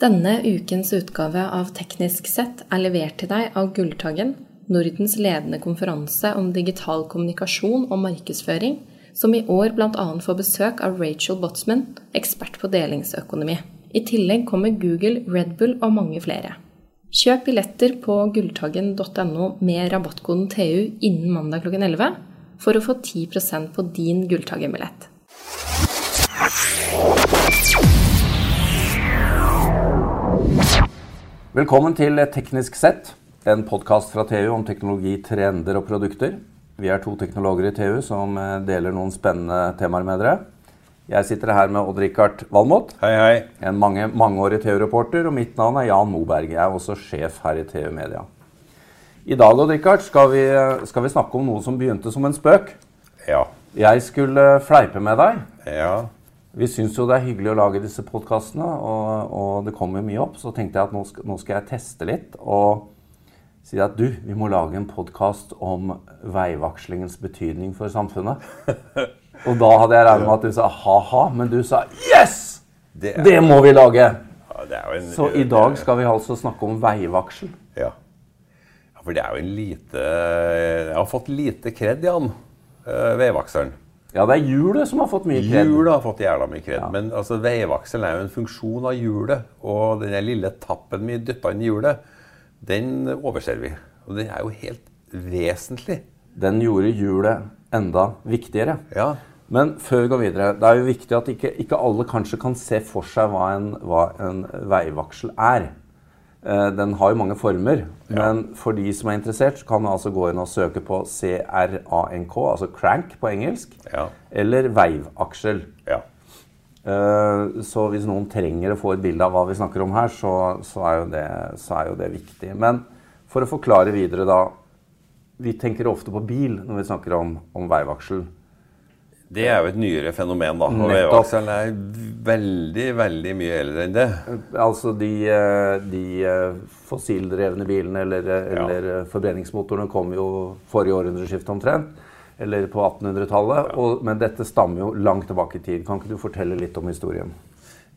Denne ukens utgave av Teknisk sett er levert til deg av Gulltaggen, Nordens ledende konferanse om digital kommunikasjon og markedsføring, som i år bl.a. får besøk av Rachel Botsman, ekspert på delingsøkonomi. I tillegg kommer Google, Red Bull og mange flere. Kjøp billetter på gulltaggen.no med rabattkoden TU innen mandag klokken 11 for å få 10% på din Gulltaggen-billett. Velkommen til Teknisk sett, en podkast fra TU om teknologi, trender og produkter. Vi er to teknologer i TU som eh, deler noen spennende temaer med dere. Jeg sitter her med Odd-Rikard Valmot, Hei, hei. en mange, mangeårig TU-reporter. Og mitt navn er Jan Moberg. Jeg er også sjef her i TU Media. I dag Odd-Rikard, skal, vi, skal vi snakke om noe som begynte som en spøk. Ja. Jeg skulle fleipe med deg. Ja. Vi syns jo det er hyggelig å lage disse podkastene, og, og det kommer mye opp. Så tenkte jeg at nå skal, nå skal jeg teste litt og si at du, vi må lage en podkast om veivakslingens betydning for samfunnet. Og da hadde jeg regnet med at du sa ha-ha, men du sa yes! Det er- Det må vi lage! ja en, Så i dag skal vi altså snakke om veivaksel. Ja. ja. For det er jo en lite Jeg har fått lite kred, Jan. Veivakseren. Veivakselen. Ja, det er hjulet som har fått mye kred. Hjulet har fått jævla mye kred. Men altså, veivakselen er jo en funksjon av hjulet. Og den lille tappen vi dytta inn i hjulet, den overser vi. Og den er jo helt vesentlig. Den gjorde hjulet enda viktigere. Ja. Men før vi går videre, det er jo viktig at ikke, ikke alle kanskje kan se for seg hva en, hva en veivaksel er. Eh, Den har jo mange former, men for de som er interessert, så kan man altså gå inn og søke på CRANK, altså crank på engelsk, Ja. eller veivaksel. Ja. Eh, Så hvis noen trenger å få et bilde av hva vi snakker om her, så, så, er, jo det, så er jo det viktig. Men for å forklare videre, da. Vi tenker ofte på bil når vi snakker om, om veivaksel. Det er jo et nyere fenomen, da. Og Nettopp. veivakselen er veldig, veldig mye eldre enn det. Altså de, eh, de eh, fossildrevne bilene eller, eller Ja. eh, forbrenningsmotorene kom jo forrige århundreskifte omtrent. Eller på 1800-tallet. Ja. Men dette stammer jo langt tilbake i tid. Kan ikke du fortelle litt om historien?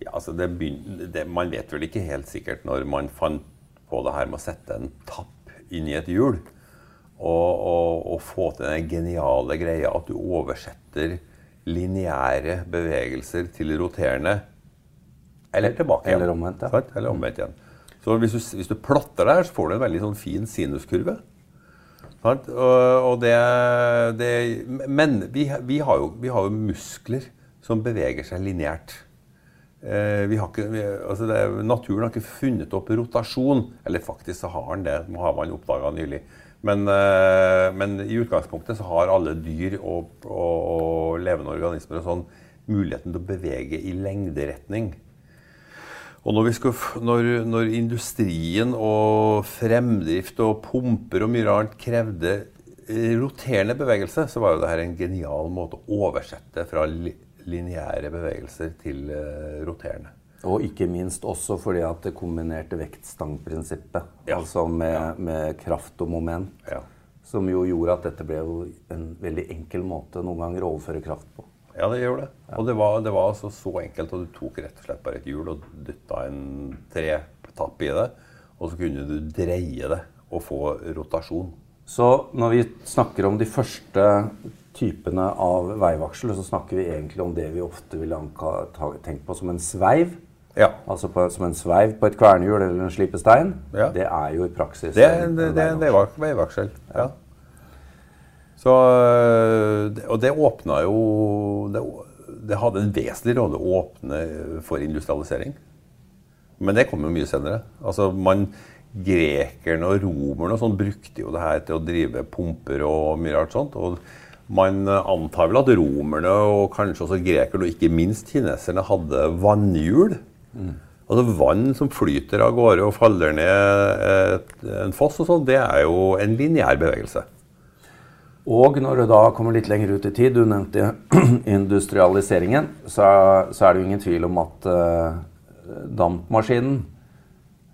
Ja, altså det begynner, det, man vet vel ikke helt sikkert når man fant på det her med å sette en tapp inn i et hjul. Og, og få til den geniale greia at du oversetter lineære bevegelser til roterende eller tilbake igjen. Eller omvendt, ja. Eller omvendt igjen. Så hvis du, hvis du plotter der, så får du en veldig sånn fin sinuskurve. Og, og det, det, men vi, vi, har jo, vi har jo muskler som beveger seg lineært. Eh, vi har ikke, vi, altså det, naturen har ikke funnet opp rotasjon. Eller faktisk så har den det. Det har man oppdaga nylig. Men, eh, men i utgangspunktet så har alle dyr og, og, og levende organismer og sånn muligheten til å bevege i lengderetning. Og når, skulle, når, når industrien og fremdrift og pumper og mye annet krevde eh, roterende bevegelse, så var jo dette en genial måte å oversette fra li, lineære bevegelser til eh, roterende. Og ikke minst også fordi at det kombinerte vektstangprinsippet. Ja. Altså med, med kraft og moment. Ja. Som jo gjorde at dette ble jo en veldig enkel måte noen ganger å overføre kraft på. Ja, det gjør det. Og det var, det var altså så enkelt og du tok rett og slett bare et hjul og dytta en tretapp i det, og så kunne du dreie det og få rotasjon. Så når vi snakker om de første typene av veivaksel, så snakker vi egentlig om det vi ofte ville tenkt på som en sveiv. Ja. Altså på, som en sveiv på et kvernhjul eller en slipestein. Ja. Det er jo i praksis Det, er- en- det, det er en veivaksel. veivak- veivaksel. Ja. Så, og det åpna jo det, det hadde en vesentlig rolle å åpne for industrialisering. Men det kom jo mye senere. Altså, man, Grekerne og romerne og sånn brukte jo det her til å drive pumper og mye rart sånt. Og man antar vel at romerne og kanskje også grekerne og ikke minst kineserne hadde vannhjul. Altså Vann som flyter av gårde og faller ned et, en foss, og sånn, det er jo en lineær bevegelse. Og når du da kommer litt lenger ut i tid, du nevnte industrialiseringen, så, så er det jo ingen tvil om at uh, dampmaskinen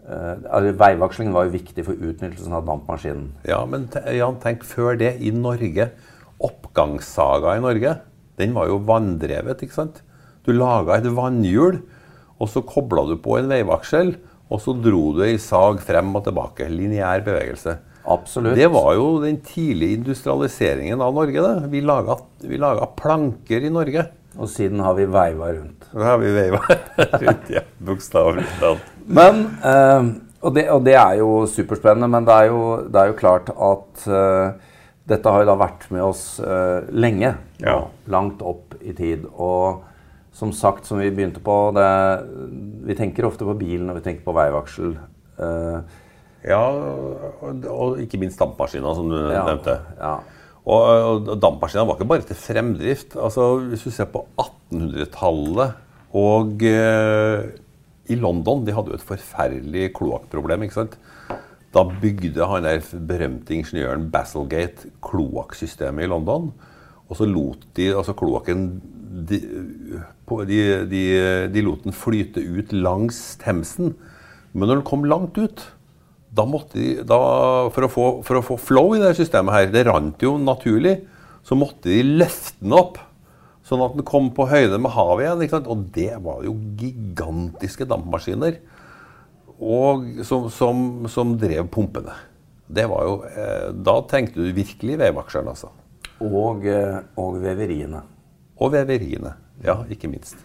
eh, altså Veivakslingen var jo viktig for utnyttelsen av dampmaskinen. Ja, men Jan, tenk før det i Norge. Oppgangssaga i Norge, den var jo vanndrevet, ikke sant? Du laga et vannhjul, og så kobla du på en veivaksel, og så dro du ei sag frem og tilbake. Lineær bevegelse. Absolutt. Det var jo den tidlige industrialiseringen av Norge. det. Vi laga, vi laga planker i Norge. Og siden har vi veiva rundt. Da har vi veiva rundt, ja. Bokstavelig talt. Men, eh, og, det, og det er jo superspennende, men det er jo, det er jo klart at eh, dette har jo da vært med oss eh, lenge. Ja. Langt opp i tid. Og som sagt, som vi begynte på det, Vi tenker ofte på bilen når vi tenker på veivaksel. Uh, Ja, og, og ikke minst dampmaskina, som du ja, nevnte. Ja. Og, og dampmaskina var ikke bare til fremdrift. Altså, hvis du ser på 1800-tallet og uh, i London De hadde jo et forferdelig kloakkproblem. ikke sant? Da bygde han der berømte ingeniøren Basilgate kloakksystemet i London. Og så lot de altså kloakken de, de, de, de lot den flyte ut langs Themsen. Men når den kom langt ut, da måtte de, da, for, å få, for å få flow i det systemet her, det rant jo naturlig, så måtte de løfte den opp. Sånn at den kom på høyde med havet igjen. Ikke sant? Og det var jo gigantiske dampmaskiner og som, som, som drev pumpene. Det var jo, eh, da tenkte du virkelig vevaksjeren, altså. Og, eh, og veveriene. Og veveriene. Ja, ikke minst.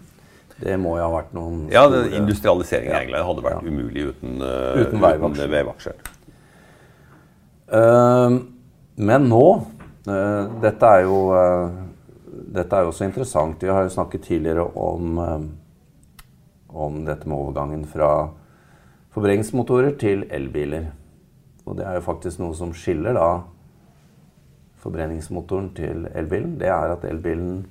Det må jo ha vært noen Ja, Industrialiseringen i Ja. England hadde vært Ja. umulig uten, uh, Uten veivaksjer. veivaksjer. Uh, men nå uh, Dette er jo eh, Dette er jo også interessant. Vi har jo snakket tidligere om, om dette med overgangen fra forbrenningsmotorer til elbiler. Og det er jo faktisk noe som skiller da forbrenningsmotoren til elbilen. Det er at elbilen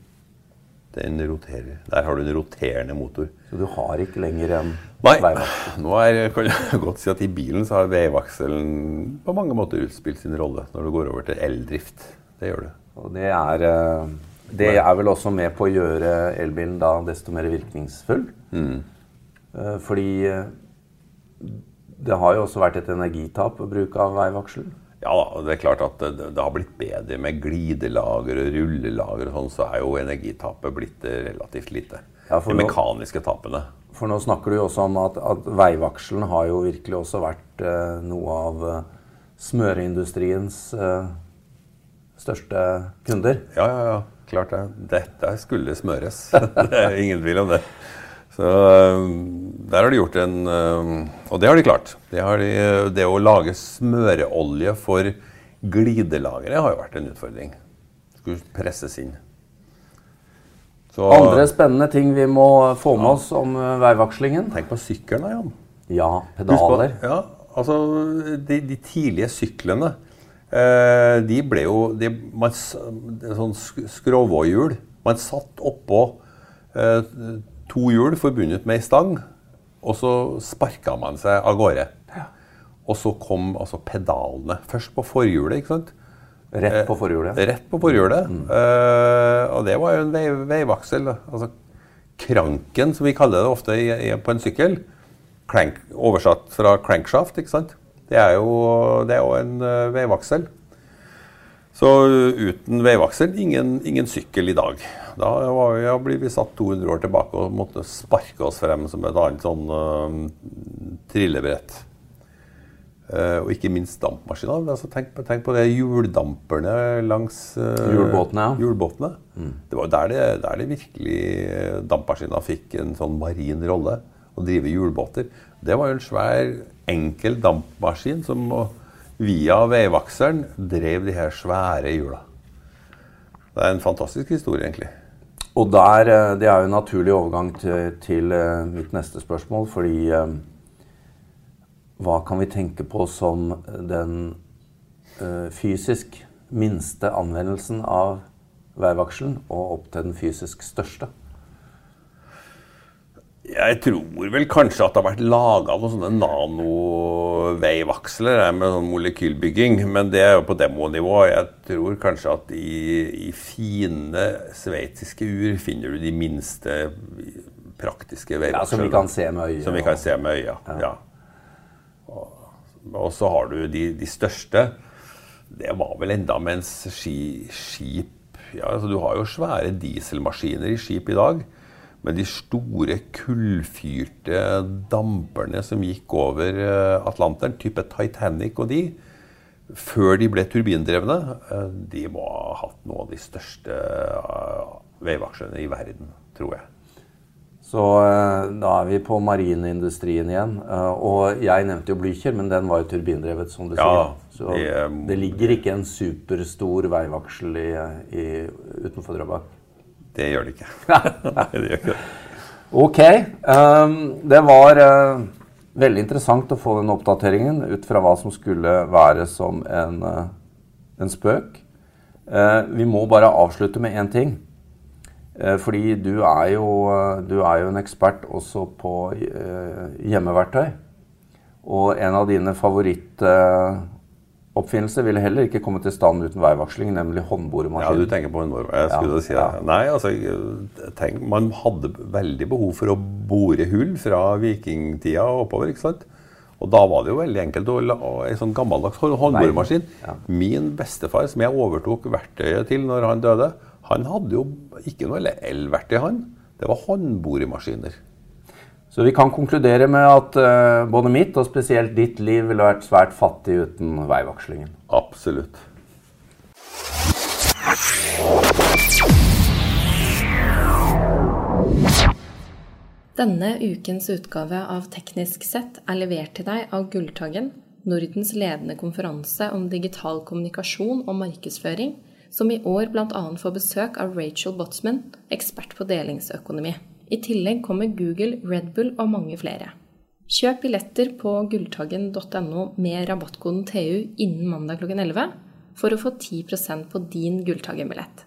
Den roterer. Der har du en roterende motor. Så du har ikke lenger en Nei, veivaksel. nå er, kan jeg godt si at i bilen så har veivakselen på mange måter utspilt sin rolle når du går over til eldrift. Det gjør du. Og det er, eh, det er vel også med på å gjøre elbilen da desto mer virkningsfull. Mm. Fordi eh, det har jo også vært et energitap å bruke av veivaksel. Ja det er klart at det, det har blitt bedre med glidelager og rullelager og sånn, så er jo energitapet blitt eh, relativt lite. Ja, De mekaniske tapene. For nå snakker du jo også om at, at veivakselen har jo virkelig også vært eh, noe av eh, smøreindustriens eh, største kunder. Ja, ja, ja. Klart det. Dette skulle smøres. det er ingen tvil om det. Så øh, der har de gjort en øh, Og det har de klart. Det, har de, det å lage smøreolje for glidelagere har jo vært en utfordring. Skulle presses inn. Så Andre spennende ting vi må få med oss om eh, veivakslingen? tenk på sykkelen, Jan. Ja, pedaler. på-. Ja, altså de, de tidlige syklene eh, De ble jo de, man, Sånn skråvåhjul. Man satt oppå eh, to hjul forbundet med ei stang, og så sparka man seg av gårde. Og så kom altså pedalene. Først på forhjulet, ikke sant? Rett på forhjulet. Rett på forhjulet. Eh, og det var jo en vei, veivaksel. Altså kranken, som vi kaller det ofte i, i, på en sykkel. Crank, oversatt fra crankshaft, ikke sant. Det er jo, det er jo en uh, veivaksel. Så uten veivaksel, ingen, ingen sykkel i dag. Da var vi, ja, blir vi satt 200 år tilbake og måtte sparke oss frem som et annet sånn uh, trillebrett. Uh, og ikke minst dampmaskiner. Altså, tenk, tenk på det hjuldamperne langs Hjulbåtene, ja. hjulbåtene. Det var der det, der det virkelig dampmaskiner fikk en sånn marin rolle. Å drive hjulbåter. Det var jo en svær, enkel dampmaskin som via veivakseren drev de her svære hjula. Det er en fantastisk historie, egentlig. Og der, eh, Det er jo en naturlig overgang til, til eh, mitt neste spørsmål, fordi eh, Hva kan vi tenke på som den fysisk minste anvendelsen av veivakselen, og opp til den fysisk største? Jeg tror vel kanskje at det har vært laga noen sånne nanoveivaksler med sånn molekylbygging, men det er jo på demonivå. Jeg tror kanskje at i, i fine sveitsiske ur finner du de minste praktiske Ja. Som vi kan se med øyet. Som vi kan se med øya. Ja. Og, og så har du de, de største. Det var vel enda mens ski, skip ja, altså Du har jo svære dieselmaskiner i skip i dag. Med de store kullfyrte damperne som gikk over eh, Atlanteren, type Titanic og de, før de ble turbindrevne, eh, de må ha hatt noen av de største veivaksjene i verden, tror jeg. Så da er vi på marineindustrien igjen. Og jeg nevnte jo Blücher, men den var jo turbindrevet, som du Ja, sier. Så det, det ligger ikke en superstor veivaksel i, i, utenfor Drøbak. Det gjør det ikke. Nei, det gjør ikke det. Ok. Um, det var uh, veldig interessant å få den oppdateringen ut fra hva som skulle være som en, uh, en spøk. Uh, vi må bare avslutte med én ting. Fordi du er, jo, du er jo en ekspert også på hjemmeverktøy. Og en av dine favorittoppfinnelser ville heller ikke komme til stand uten veivaksling, nemlig Ja, du tenker på. Jeg skulle Ja, si det. ja. Nei, altså, tenk, man hadde veldig behov for å bore hull fra vikingtida og oppover. ikke sant? Og da var det jo veldig enkelt å la en sånn gammeldags håndboremaskin. Ja. Min bestefar, som jeg overtok verktøyet til når han døde, han hadde jo ikke noe elverktøy, han. Det var håndboremaskiner. Så vi kan konkludere med at uh, både mitt og spesielt ditt liv ville vært svært fattig uten veivakslingen. Absolutt. Denne ukens utgave av Teknisk sett er levert til deg av Gulltaggen, Nordens ledende konferanse om digital kommunikasjon og markedsføring, som i år bl.a. får besøk av Rachel Botsman, ekspert på delingsøkonomi. I tillegg kommer Google, Red Bull og mange flere. Kjøp billetter på gulltaggen.no med rabattkoden TU innen mandag klokken 11 for å få 10% på din Gulltaggen-billett.